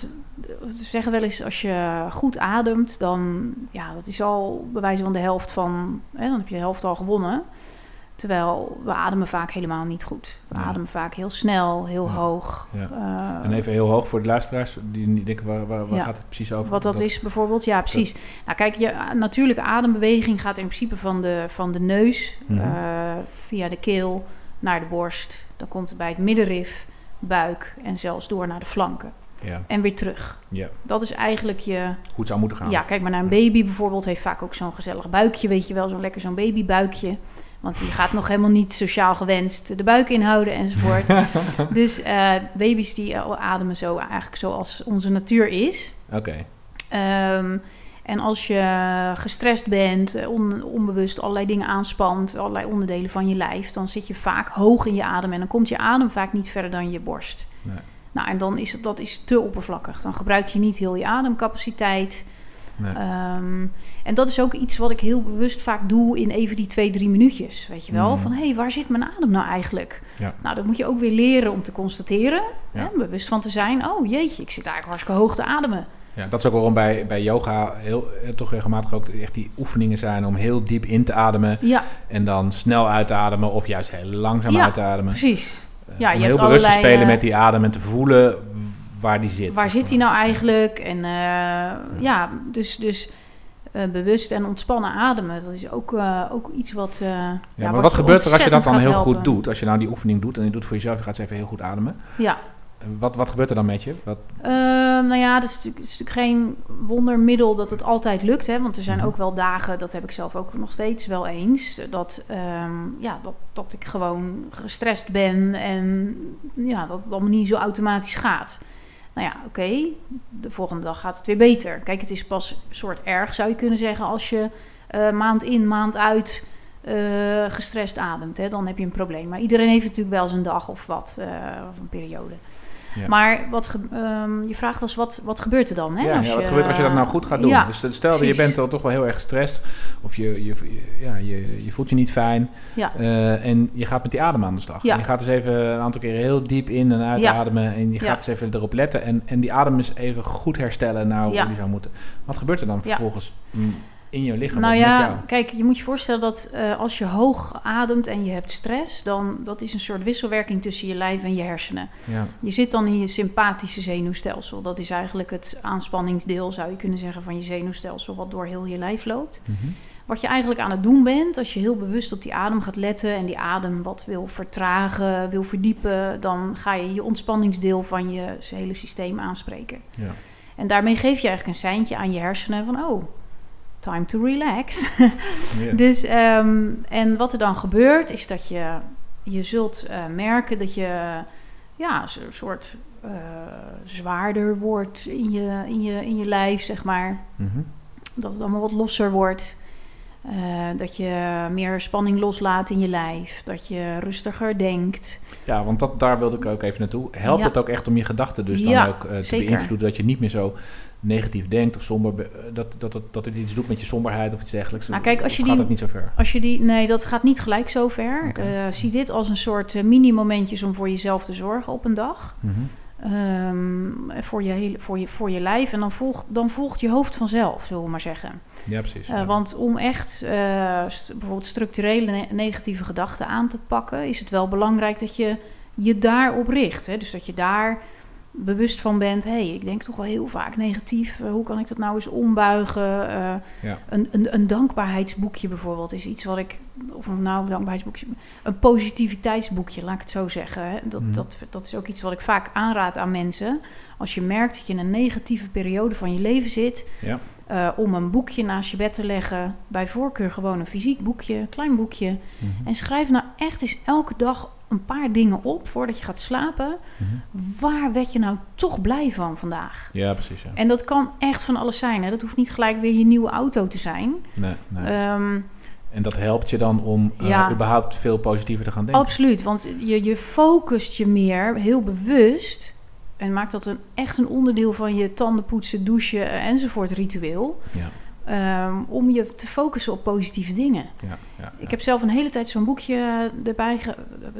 ze, ze zeggen wel eens als je goed ademt, dan ja, dat is al bij wijze van de helft van, hè, dan heb je de helft al gewonnen. Terwijl we ademen vaak helemaal niet goed. We Ja. ademen vaak heel snel, heel Ja. hoog. Ja. Eh, En even heel hoog voor de luisteraars die niet denken, waar, waar, gaat het precies over? Wat dat is bijvoorbeeld, ja precies. Nou kijk, je a- natuurlijke adembeweging gaat in principe van de, van de neus Mhm. eh, via de keel naar de borst. Dan komt het bij het middenrif, buik en zelfs door naar de flanken. Ja, En weer terug. ja, Dat is eigenlijk je... hoe het zou moeten gaan. Ja, kijk maar naar een baby bijvoorbeeld. Heeft vaak ook zo'n gezellig buikje, weet je wel. Zo'n lekker zo'n babybuikje. Want die gaat nog helemaal niet sociaal gewenst de buik inhouden enzovoort. dus eh, baby's die ademen zo eigenlijk zoals onze natuur is. Oké, Ehm, En als je gestrest bent, eh, on- onbewust allerlei dingen aanspant, allerlei onderdelen van je lijf, dan zit je vaak hoog in je adem en dan komt je adem vaak niet verder dan je borst. Nee. Nou, en dan is het, dat is te oppervlakkig. Dan gebruik je niet heel je ademcapaciteit. Nee. Ehm, en dat is ook iets wat ik heel bewust vaak doe in even die twee, drie minuutjes. Weet je wel? Mhm. Van hé, hey, waar zit mijn adem nou eigenlijk? Ja. Nou, dat moet je ook weer leren om te constateren. Ja. Hè, bewust van te zijn. Oh jeetje, ik zit eigenlijk hartstikke hoog te ademen. Ja, dat is ook waarom bij, bij yoga heel, eh, toch regelmatig ook echt die oefeningen zijn om heel diep in te ademen Ja, en dan snel uit te ademen of juist heel langzaam Ja, uit te ademen. precies. Eh, Ja, je om hebt heel bewust te allerlei, spelen eh, met die adem en te voelen waar die zit. Waar zit hij maar. nou eigenlijk? En eh, ja, dus, dus eh, bewust en ontspannen ademen. Dat is ook, eh, ook iets wat. eh, Ja, ja, maar wat gebeurt er als je dat dan heel goed doet? Als je nou die oefening doet en je doet het voor jezelf, je gaat eens even heel goed ademen. Ja, Eh, Wat, wat gebeurt er dan met je? Wat, Ehm, nou ja, dat is, natuurlijk, is natuurlijk geen wondermiddel dat het altijd lukt. Hè? Want er zijn Mhm. ook wel dagen, dat heb ik zelf ook nog steeds wel eens, dat, ehm, ja, dat, dat ik gewoon gestrest ben en ja, dat het allemaal niet zo automatisch gaat. Nou ja, oké, de volgende dag gaat het weer beter. Kijk, het is pas soort erg, zou je kunnen zeggen, als je eh, maand in, maand uit eh, gestrest ademt. Hè? Dan heb je een probleem. Maar iedereen heeft natuurlijk wel zijn dag of wat, eh, of een periode. Ja. Maar wat ehm, je vraag was, wat, wat gebeurt er dan? Hè, ja, als ja, wat je- gebeurt er als je dat nou goed gaat doen? Ja, dus stel dat je bent al toch wel heel erg gestrest of je, je, ja, je, je voelt je niet fijn Ja. eh, en je gaat met die adem aan de slag. En je gaat dus even een aantal keren heel diep in en uit ademen en je gaat eens even erop letten en, en die adem eens even goed herstellen naar hoe die zou moeten. Wat gebeurt er dan vervolgens mm, in je lichaam Nou of met jou? ja, kijk, je moet je voorstellen dat eh, als je hoog ademt en je hebt stress, dan dat is een soort wisselwerking tussen je lijf en je hersenen. Ja. Je zit dan in je sympathische zenuwstelsel. Dat is eigenlijk het aanspanningsdeel, zou je kunnen zeggen, van je zenuwstelsel, wat door heel je lijf loopt. Mhm. Wat je eigenlijk aan het doen bent, als je heel bewust op die adem gaat letten en die adem wat wil vertragen, wil verdiepen, dan ga je je ontspanningsdeel van je hele systeem aanspreken. Ja. En daarmee geef je eigenlijk een seintje aan je hersenen van, oh, time to relax. Dus, ehm, en wat er dan gebeurt, is dat je, je zult eh, merken dat je ja, een soort eh, zwaarder wordt in je, in, je, in je lijf, zeg maar. Mhm. Dat het allemaal wat losser wordt. Eh, dat je meer spanning loslaat in je lijf. Dat je rustiger denkt. Ja, want dat, daar wilde ik ook even naartoe. Helpt Ja. het ook echt om je gedachten dus dan Ja, ook te zeker. beïnvloeden? Dat je niet meer zo negatief denkt of somber... be- eh, dat, dat, dat, dat het iets doet met je somberheid of iets dergelijks? Nou, kijk, als je gaat die- het niet zo ver? Als je die, nee, dat gaat niet gelijk zo ver. Eh, zie dit als een soort eh, mini-momentjes om voor jezelf te zorgen op een dag. Mhm. Ehm, voor, je hele, voor, je, voor je lijf. En dan volgt, dan volgt je hoofd vanzelf, zullen we maar zeggen. Ja, precies. Ja. Want om echt st- bijvoorbeeld structurele ne- negatieve gedachten aan te pakken, is het wel belangrijk dat je je daarop richt. Hè? Dus dat je daar bewust van bent. Hé, hey, ik denk toch wel heel vaak negatief. Eh, hoe kan ik dat nou eens ombuigen? Eh, Ja. een, een, een dankbaarheidsboekje bijvoorbeeld is iets wat ik. Of een nou, een dankbaarheidsboekje. Een positiviteitsboekje, laat ik het zo zeggen. Hè? Dat, Mhm. dat, dat is ook iets wat ik vaak aanraad aan mensen. Als je merkt dat je in een negatieve periode van je leven zit. Ja. Eh, om een boekje naast je bed te leggen. Bij voorkeur gewoon een fysiek boekje, een klein boekje. Mhm. En schrijf nou echt eens elke dag een paar dingen op voordat je gaat slapen. Mhm. Waar werd je nou toch blij van vandaag? Ja, precies. Ja. En dat kan echt van alles zijn. Hè? Dat hoeft niet gelijk weer je nieuwe auto te zijn. Nee, nee. Ehm, en dat helpt je dan om eh, Ja. überhaupt veel positiever te gaan denken? absoluut, want je, je focust je meer heel bewust... en maakt dat een, echt een onderdeel van je tandenpoetsen, douchen eh, enzovoort ritueel... Ja, ehm, om je te focussen op positieve dingen. ja, ja. Ik heb zelf een hele tijd zo'n boekje erbij ge-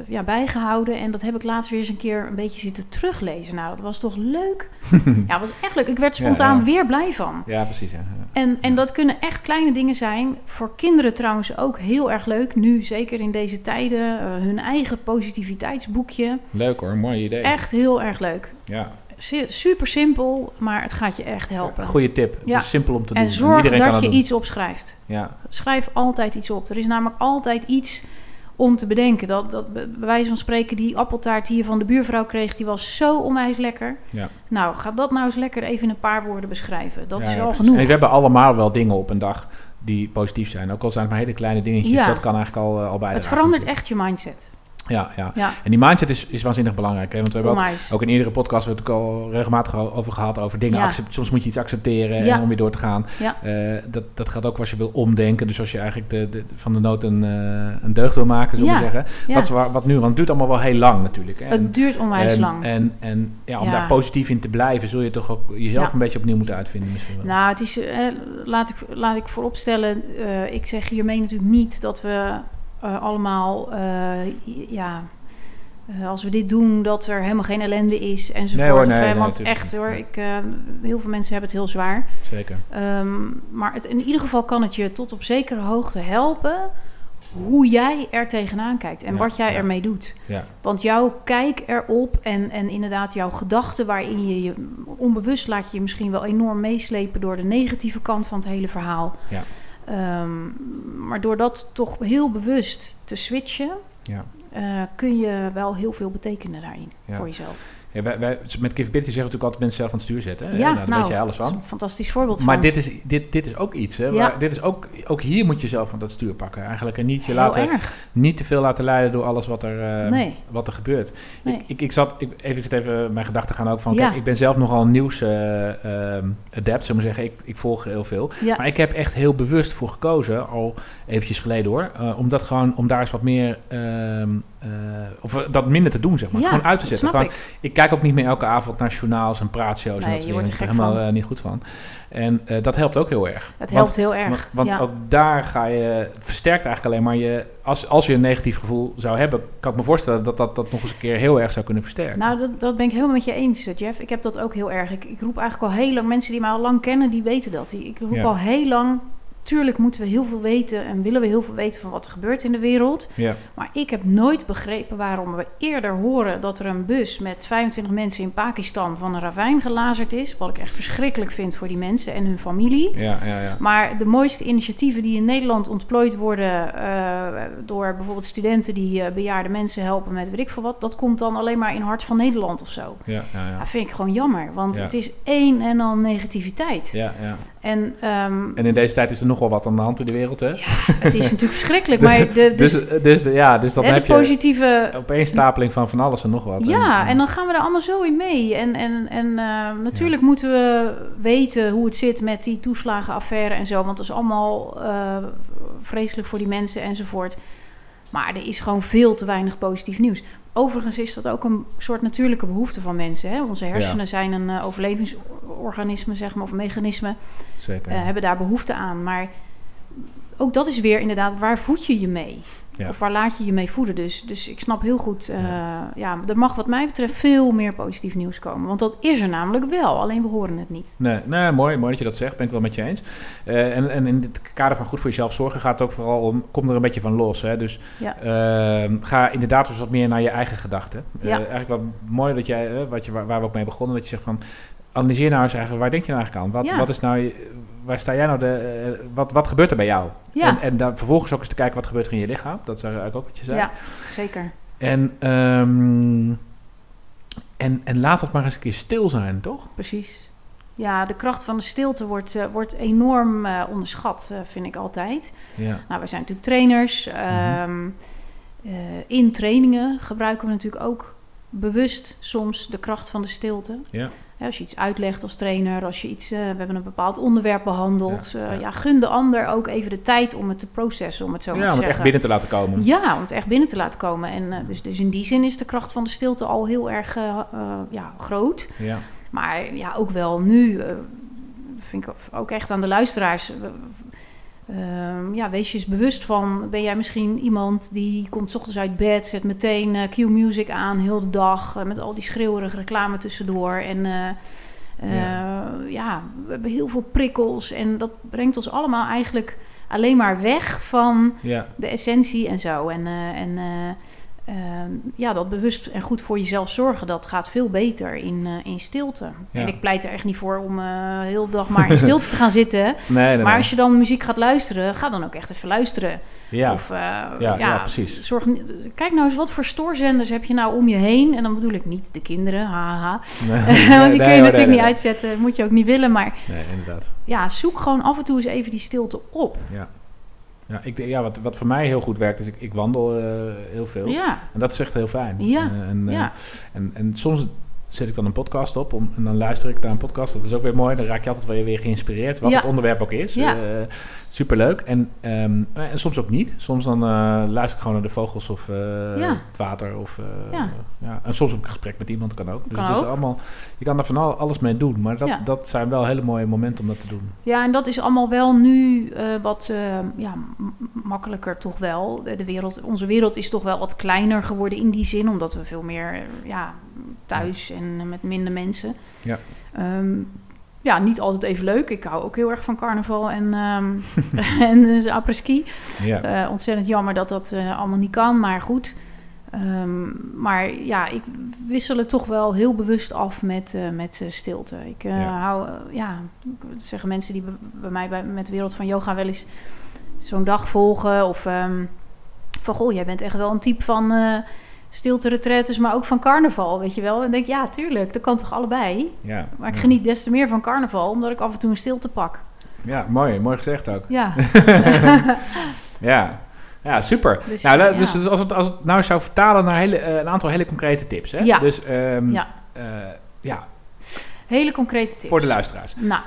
ja, bijgehouden. En dat heb ik laatst weer eens een keer een beetje zitten teruglezen. Nou, dat was toch leuk? ja, dat was echt leuk. Ik werd spontaan weer blij van. Ja, precies. En, en dat kunnen echt kleine dingen zijn. Voor kinderen trouwens ook heel erg leuk. Nu, zeker in deze tijden, eh, hun eigen positiviteitsboekje. Leuk hoor, mooi idee. Echt heel erg leuk. Ja, Super simpel, maar het gaat je echt helpen. goede tip. Ja. Simpel om te doen. en zorg iedereen kan dat je doen. iets opschrijft. Ja, Schrijf altijd iets op. Er is namelijk altijd iets om te bedenken. Dat, dat bij wijze van spreken, die appeltaart die je van de buurvrouw kreeg, die was zo onwijs lekker. ja. Nou, ga dat nou eens lekker even in een paar woorden beschrijven. Dat Ja, is al genoeg. En we hebben allemaal wel dingen op een dag die positief zijn. Ook al zijn het maar hele kleine dingetjes. Dat kan eigenlijk al, eh, al bijdragen. Het verandert natuurlijk. echt je mindset. Ja, ja, Ja, En die mindset is, is waanzinnig belangrijk. Hè? Want we hebben ook, ook in eerdere podcasts hebben we het ook al regelmatig over gehad. Over dingen. Ja. accep- soms moet je iets accepteren Ja. en om weer door te gaan. Eh, dat, dat gaat ook als je wil omdenken. Dus als je eigenlijk de, de, van de nood een, eh, een deugd wil maken, zullen we zeggen. Dat is waar, wat nu, want het duurt allemaal wel heel lang natuurlijk. En- Het duurt onwijs en, lang. En, en ja, om daar positief in te blijven, zul je toch ook jezelf een beetje opnieuw moeten uitvinden misschien wel. Nou, het is, eh, laat, ik, laat ik vooropstellen, ik zeg hiermee natuurlijk niet dat we eh, allemaal, eh, ja, eh, als we dit doen, dat er helemaal geen ellende is enzovoort. Nee hoor, nee, nee, want echt hoor, ik, heel veel mensen hebben het heel zwaar. Zeker. Ehm, maar het, in ieder geval kan het je tot op zekere hoogte helpen hoe jij er tegenaan kijkt en Ja, wat jij ja. ermee doet. Ja. Want jouw kijk erop en, en inderdaad jouw gedachten waarin je je onbewust laat je je misschien wel enorm meeslepen door de negatieve kant van het hele verhaal. Ehm, maar door dat toch heel bewust te switchen, Ja. eh, kun je wel heel veel betekenen daarin Ja. voor jezelf. Ja, wij, wij, met Capability zeggen we natuurlijk altijd mensen zelf aan het stuur zetten. Hè? Ja, nou, daar weet jij alles dat is van. een fantastisch voorbeeld Maar van. dit is, dit, dit is ook iets. Hè, Ja. waar- dit is ook, ook hier moet je zelf van dat stuur pakken eigenlijk. En niet, je heel laten, erg. niet te veel laten leiden door alles wat er, eh, Nee. wat er gebeurt. Nee. Ik, ik, ik zat, ik, even, ik zit even mijn gedachten gaan ook van, kijk, ik ben zelf nogal nieuws eh, ehm, adept, zullen we zeggen. Ik, ik volg heel veel. Maar ik heb echt heel bewust voor gekozen, al eventjes geleden hoor, eh, om dat gewoon, om daar eens wat meer, ehm, eh, of dat minder te doen zeg maar. Gewoon uit te zetten. Gewoon, ik. ik kijk ook niet meer elke avond naar journaals en praatshows. en Nee, dat soort je wordt er gek helemaal van. eh, niet goed van. En eh, dat helpt ook heel erg. Het Want- helpt heel erg. Want, want ja. ook daar ga je, versterkt eigenlijk alleen maar je, als, als je een negatief gevoel zou hebben, kan ik me voorstellen dat dat, dat nog eens een keer heel erg zou kunnen versterken. Nou, dat, dat ben ik helemaal met je eens, Jeff. Ik heb dat ook heel erg. Ik, ik roep eigenlijk al heel lang, mensen die mij al lang kennen, die weten dat. Ik roep Ja. al heel lang, tuurlijk moeten we heel veel weten en willen we heel veel weten van wat er gebeurt in de wereld. ja, Maar ik heb nooit begrepen waarom we eerder horen dat er een bus met 25 mensen in Pakistan van een ravijn gelazerd is. Wat ik echt verschrikkelijk vind voor die mensen en hun familie. ja, ja, ja. Maar de mooiste initiatieven die in Nederland ontplooid worden eh, door bijvoorbeeld studenten die eh, bejaarde mensen helpen met weet ik veel wat, dat komt dan alleen maar in Hart van Nederland of zo. ja, ja, ja. Dat vind ik gewoon jammer, want het is één en al negativiteit. ja, ja. En ehm, En in deze tijd is er nog wel wat aan de hand in de wereld, hè? het is natuurlijk verschrikkelijk, maar de, dus, dus, dus, ja, dus dan hè, heb je positieve opeenstapeling van van alles en nog wat. Ja, en dan gaan we er allemaal zo in mee. En, en, en eh, natuurlijk moeten we weten hoe het zit met die toeslagenaffaire en zo. Want dat is allemaal eh, vreselijk voor die mensen enzovoort. Maar er is gewoon veel te weinig positief nieuws. Overigens is dat ook een soort natuurlijke behoefte van mensen. Hè? Onze hersenen zijn een eh, overlevingsorganisme, zeg maar, of mechanisme. Zeker. eh, hebben daar behoefte aan. Maar ook dat is weer inderdaad, waar voed je je mee? Ja. Of waar laat je je mee voeden? Dus, dus ik snap heel goed, eh, ja. er mag wat mij betreft veel meer positief nieuws komen. Want dat is er namelijk wel, alleen we horen het niet. Nee, nee mooi, mooi dat je dat zegt. Ben ik wel met je eens. Eh, en, en in het kader van goed voor jezelf zorgen gaat het ook vooral om... kom er een beetje van los. Hè? Dus Ja. eh, ga inderdaad dus wat meer naar je eigen gedachten. Eh, eigenlijk wat mooi dat jij, wat je, waar, waar we ook mee begonnen... dat je zegt van... analyseer nou eens eigenlijk... waar denk je nou eigenlijk aan? Wat, Ja. wat is nou... waar sta jij nou de... eh, wat, wat gebeurt er bij jou? Ja. En, en dan vervolgens ook eens te kijken... wat gebeurt er in je lichaam? Dat is eigenlijk ook wat je zei. Ja, zeker. En, ehm, en, en laat het maar eens een keer stil zijn, toch? Precies. Ja, de kracht van de stilte wordt, eh, wordt enorm eh, onderschat, vind ik altijd. Ja. Nou, wij zijn natuurlijk trainers. Mhm. Ehm, eh, in trainingen gebruiken we natuurlijk ook bewust soms de kracht van de stilte. Ja. Als je iets uitlegt als trainer, als je iets, eh, we hebben een bepaald onderwerp behandeld. Ja, eh, ja. ja, gun de ander ook even de tijd om het te processen, om het zo Ja, maar om te het echt zeggen. binnen te laten komen. Ja, om het echt binnen te laten komen. En eh, dus, dus in die zin is de kracht van de stilte al heel erg ja, groot. Ja. Maar ja, ook wel nu, vind ik ook echt aan de luisteraars. Eh, ehm, ja, wees je eens bewust van, ben jij misschien iemand die komt 's ochtends uit bed, zet meteen eh Q-music aan, heel de dag, eh, met al die schreeuwerige reclame tussendoor. En eh, eh, Ja. ja. we hebben heel veel prikkels en dat brengt ons allemaal eigenlijk alleen maar weg van Ja. de essentie en zo. En, eh, en eh, ehm, ja, dat bewust en goed voor jezelf zorgen, dat gaat veel beter in, eh, in stilte. Ja. En ik pleit er echt niet voor om eh heel de dag maar in stilte te gaan zitten. Nee, Maar als je dan muziek gaat luisteren, ga dan ook echt even luisteren. ja. Of, eh, ja, ja, precies. Zorg, kijk nou eens, wat voor stoorzenders heb je nou om je heen? En dan bedoel ik niet de kinderen, haha. Nee, Want die nee, kun je natuurlijk niet uitzetten, moet je ook niet willen. Maar Nee, inderdaad. ja, zoek gewoon af en toe eens even die stilte op. Ja. Ja, ik, ja wat, wat voor mij heel goed werkt, is ik, ik wandel eh, heel veel. Ja, En dat is echt heel fijn. Ja, Eh, en, eh, ja. en, en soms zet ik dan een podcast op om, en dan luister ik naar een podcast. Dat is ook weer mooi. Dan raak je altijd wel weer geïnspireerd, wat Ja. het onderwerp ook is. Ja. Eh, superleuk. En, ehm, en soms ook niet. Soms dan eh, luister ik gewoon naar de vogels of eh, Ja. het water. Of, eh, Ja. En soms ook een gesprek met iemand, kan ook. Dus Kan het is ook. allemaal, je kan daar van al- alles mee doen. Maar dat, dat zijn wel hele mooie momenten om dat te doen. Ja, en dat is allemaal wel nu eh, wat eh, ja, makkelijker toch wel. De, wereld, onze wereld is toch wel wat kleiner geworden in die zin, omdat we veel meer eh, ja, thuis en met minder mensen. Ja. Ehm, ja, niet altijd even leuk. Ik hou ook heel erg van carnaval en, ehm en dus apres-ski. Ja. Eh, ontzettend jammer dat dat eh, allemaal niet kan, maar goed. Ehm, maar ja, ik wissel het toch wel heel bewust af met, eh, met stilte. Ik Ja. hou, ja, dat zeggen mensen die bij- mij bij, met de wereld van yoga wel eens zo'n dag volgen. Of van, goh, jij bent echt wel een type van stilte retretes, maar ook van carnaval, weet je wel. En denk ja, tuurlijk, dat kan toch allebei. Ja. Maar ik ja. geniet des te meer van carnaval, omdat ik af en toe een stilte pak. Ja, mooi. Mooi gezegd ook. Ja, Ja, ja super. Dus, nou, ja. dus, dus als, het, als het nou zou vertalen naar hele, eh, een aantal hele concrete tips. Hè? Ja. Dus ehm, Ja. eh, ja, hele concrete tips. voor de luisteraars. Nou,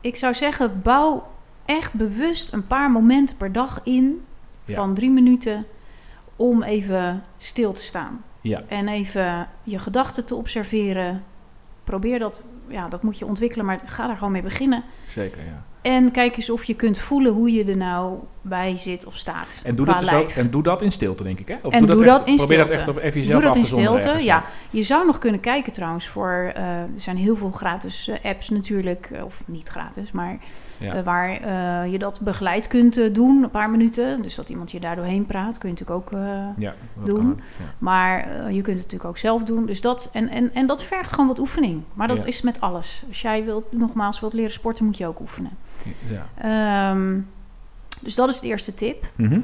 ik zou zeggen, bouw echt bewust een paar momenten per dag in van drie minuten om even stil te staan. Ja. En even je gedachten te observeren. Probeer dat, ja, dat moet je ontwikkelen, maar ga daar gewoon mee beginnen. Zeker, ja. En kijk eens of je kunt voelen hoe je er nou bij zit of staat. En doe, dat dus ook, en doe dat in stilte, denk ik. Hè? Of En doe dat echt- in probeer dat stilte. echt op even Doe jezelf dat af in te zonderen stilte, ergens, ja. Je zou nog kunnen kijken trouwens voor... eh, er zijn heel veel gratis eh, apps natuurlijk. eh, Of niet gratis, maar Ja. waar je dat begeleid kunt doen. Een paar minuten. Dus dat iemand je daar doorheen praat. Kun je natuurlijk ook... Ja, dat doen. kan ja. maar je kunt het natuurlijk ook zelf doen. Dus dat, en, en, en dat vergt gewoon wat oefening. Maar dat is met alles. Als jij wilt, nogmaals wilt leren sporten, moet je ook oefenen. Ja. Ehm, dus dat is de eerste tip. Mhm.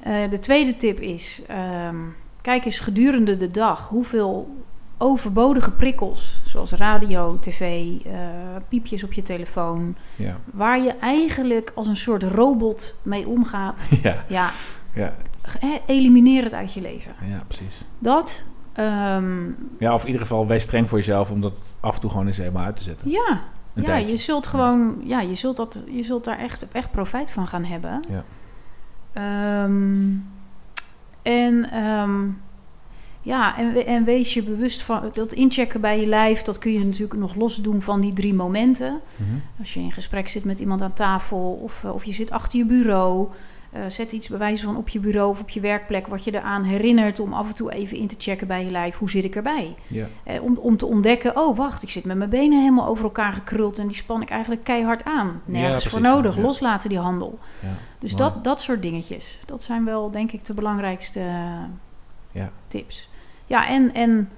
Eh, de tweede tip is: ehm, kijk eens gedurende de dag hoeveel overbodige prikkels, zoals radio, tv, eh, piepjes op je telefoon, ja. waar je eigenlijk als een soort robot mee omgaat. Ja. Ja, Ja. elimineer het uit je leven. ja, precies. Dat, ehm, Ja, of in ieder geval wees streng voor jezelf om dat af en toe gewoon eens helemaal uit te zetten. ja, Een ja, tijdje. je zult gewoon, ja, je zult, dat, je zult daar echt, echt profijt van gaan hebben. Ja. Ehm, en ehm, ja, en, en wees je bewust van dat inchecken bij je lijf, dat kun je natuurlijk nog los doen van die drie momenten. Mhm. Als je in gesprek zit met iemand aan tafel of, eh, of je zit achter je bureau. Eh, zet iets bij wijze van op je bureau of op je werkplek wat je eraan herinnert om af en toe even in te checken bij je lijf. Hoe zit ik erbij? Ja. Eh, om, om te ontdekken, oh wacht, ik zit met mijn benen helemaal over elkaar gekruld en die span ik eigenlijk keihard aan. Nergens precies, voor nodig, ja. loslaten die handel. Ja. Dus Mooi. dat, dat soort dingetjes, dat zijn wel denk ik de belangrijkste Ja. tips. Ja, en, en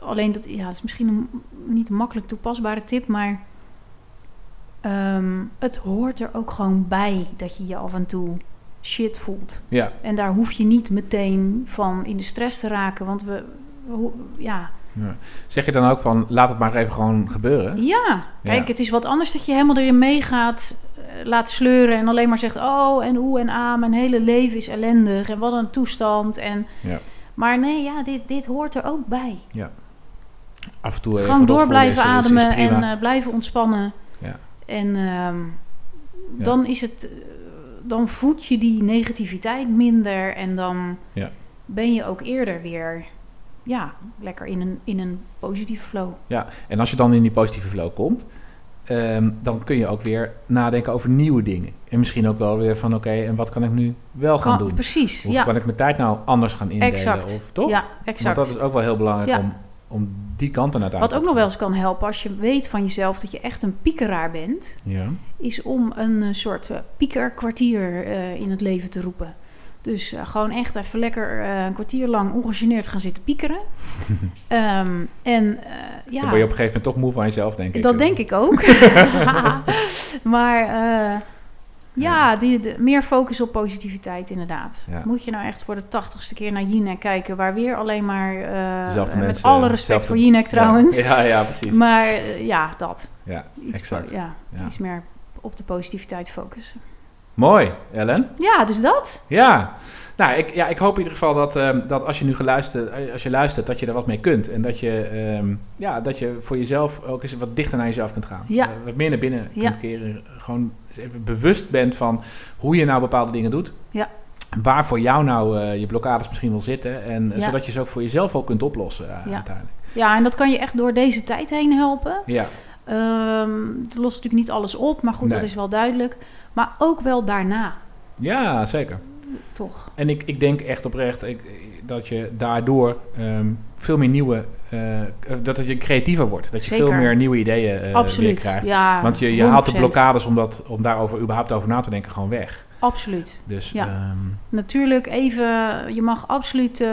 alleen dat, ja, dat is misschien een, niet een makkelijk toepasbare tip, maar ehm, het hoort er ook gewoon bij dat je je af en toe shit voelt. Ja. En daar hoef je niet meteen van in de stress te raken, want we, ja, Ja. Zeg je dan ook van, laat het maar even gewoon gebeuren? Ja, kijk, Ja. het is wat anders dat je helemaal erin meegaat, eh, laat sleuren en alleen maar zegt: Oh, en hoe en ah, mijn hele leven is ellendig en wat een toestand. En, Ja. Maar nee, ja, dit, dit hoort er ook bij. Af en toe even Gewoon door blijven is- is- is ademen en eh, blijven ontspannen. Ja. En ehm, dan is het, eh, dan voed je die negativiteit minder en dan Ja. ben je ook eerder weer, ja, lekker in een, in een positieve flow. Ja, en als je dan in die positieve flow komt, ehm, dan kun je ook weer nadenken over nieuwe dingen. En misschien ook wel weer van, oké, en wat kan ik nu wel gaan Kan- doen? Precies, Hoe ja. kan ik mijn tijd nou anders gaan indelen? Exact. Of, toch? Ja, Want exact. dat is ook wel heel belangrijk Ja. om, om die kant aan Wat ook nog wel eens kan helpen als je weet van jezelf dat je echt een piekeraar bent, Ja, is om een eh, soort eh, piekerkwartier eh, in het leven te roepen. Dus gewoon echt even lekker een kwartier lang ongegeneerd gaan zitten piekeren. Ehm, en ja, dan word je op een gegeven moment toch moe van jezelf, denk ik. dat denk ik ook. maar eh, ja, die, de- meer focus op positiviteit inderdaad. Ja. Moet je nou echt voor de tachtigste keer naar Jinek kijken, waar weer alleen maar, eh, Dezelfde met mensen, alle respect zelfde- voor Jinek trouwens, Ja, ja, ja, precies. maar eh, ja, dat. ja, Iets, exact. Ja. iets meer op de positiviteit focussen. Mooi, Ellen. Ja, dus dat. Ja. Nou, ik, ja, ik hoop in ieder geval dat, ehm, dat als je nu geluisterd, als je luistert, dat je er wat mee kunt. En dat je, ehm, ja, dat je voor jezelf ook eens wat dichter naar jezelf kunt gaan. Ja. Eh, wat meer naar binnen Ja. kunt keren. Gewoon even bewust bent van hoe je nou bepaalde dingen doet. Ja. Waar voor jou nou eh, je blokkades misschien wel zitten. En Ja. zodat je ze ook voor jezelf al kunt oplossen Ja. uiteindelijk. Ja, en dat kan je echt door deze tijd heen helpen. Ja, Ehm het lost natuurlijk niet alles op, maar goed, dat is wel duidelijk. Maar ook wel daarna, ja zeker. toch? En ik, ik denk echt oprecht ik, dat je daardoor ehm, veel meer nieuwe... eh, dat je creatiever wordt. Dat je Zeker. veel meer nieuwe ideeën weer Absoluut. krijgt. Ja, Want je, je haalt de 100%. blokkades om, dat, om daarover überhaupt over na te denken gewoon weg. Absoluut. Dus Ja. ehm, Natuurlijk even, je mag absoluut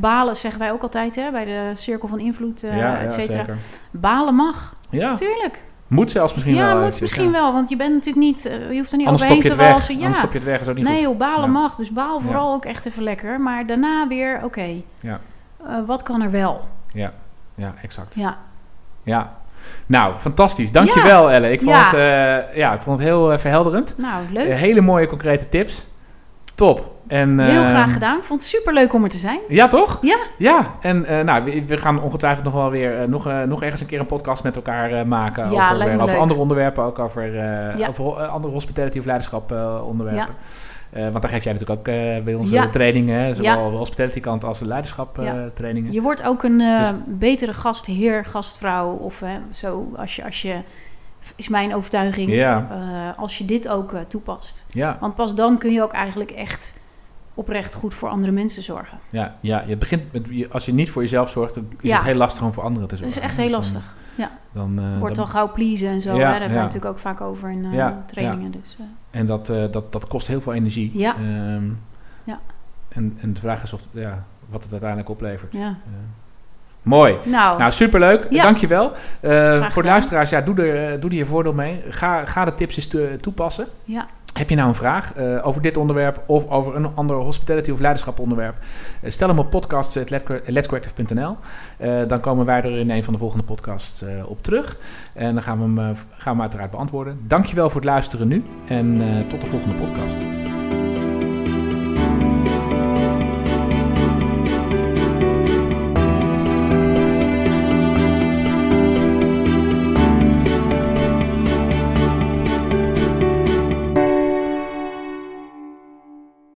balen, zeggen wij ook altijd hè, bij de Cirkel van Invloed, eh ja, et cetera. Balen mag, Ja, natuurlijk. moet zelfs misschien ja, wel. moet eventjes, misschien ja. wel, want je bent natuurlijk niet, eh, je hoeft er niet Anders overheen te walsen. Anders Ja. stop je het weg, is ook niet Nee goed. joh, balen Ja. mag. Dus baal Ja. vooral ook echt even lekker. Maar daarna weer, oké, Ja. eh, wat kan er wel? Ja, ja, exact. Ja, Ja. Nou, fantastisch. Dankjewel, Elle. Ik vond, Ja. het, eh, ja, ik vond het heel verhelderend. nou leuk. Hele mooie concrete tips. Top. En, Heel ehm, graag gedaan. Ik vond het super leuk om er te zijn. Ja, toch? Ja. Ja, en eh, nou, we, we gaan ongetwijfeld nog wel weer eh, nog, eh, nog ergens een keer een podcast met elkaar maken. Ja, over, over leuk. andere onderwerpen, ook over, Ja. over andere hospitality of leiderschap onderwerpen. Want daar geef jij natuurlijk ook bij onze trainingen, zowel de hospitality kant als de leiderschap Ja. trainingen. Je wordt ook een Dus- betere gastheer, gastvrouw of zo. Als je, als je, is mijn overtuiging, Ja, eh, als je dit ook eh, toepast. ja, Want pas dan kun je ook eigenlijk echt oprecht goed voor andere mensen zorgen. ja, ja. Je begint met, als je niet voor jezelf zorgt, dan is Ja. het heel lastig om voor anderen te Dat zorgen. is echt Dus heel dan- lastig. Ja, Dan, eh, wordt dan- al gauw pleasen en zo. Ja, hè? Daar hebben we natuurlijk ook vaak over in Ja, trainingen. Dus, En dat, dat, dat kost heel veel energie. Ja. Ehm, Ja. En, en de vraag is of, ja, wat het uiteindelijk oplevert. ja. Mooi. Nou, Nou, superleuk. Ja. Dankjewel. Eh voor de luisteraars, ja, doe, er, eh, doe er je voordeel mee. Ga, ga de tips eens toepassen. ja. Heb je nou een vraag eh, over dit onderwerp of over een ander hospitality of leiderschap onderwerp? stel hem op podcast.letscorrective.nl. Eh dan komen wij er in een van de volgende podcasts op terug. En dan gaan we, hem, gaan we hem uiteraard beantwoorden. Dankjewel voor het luisteren nu en tot de volgende podcast.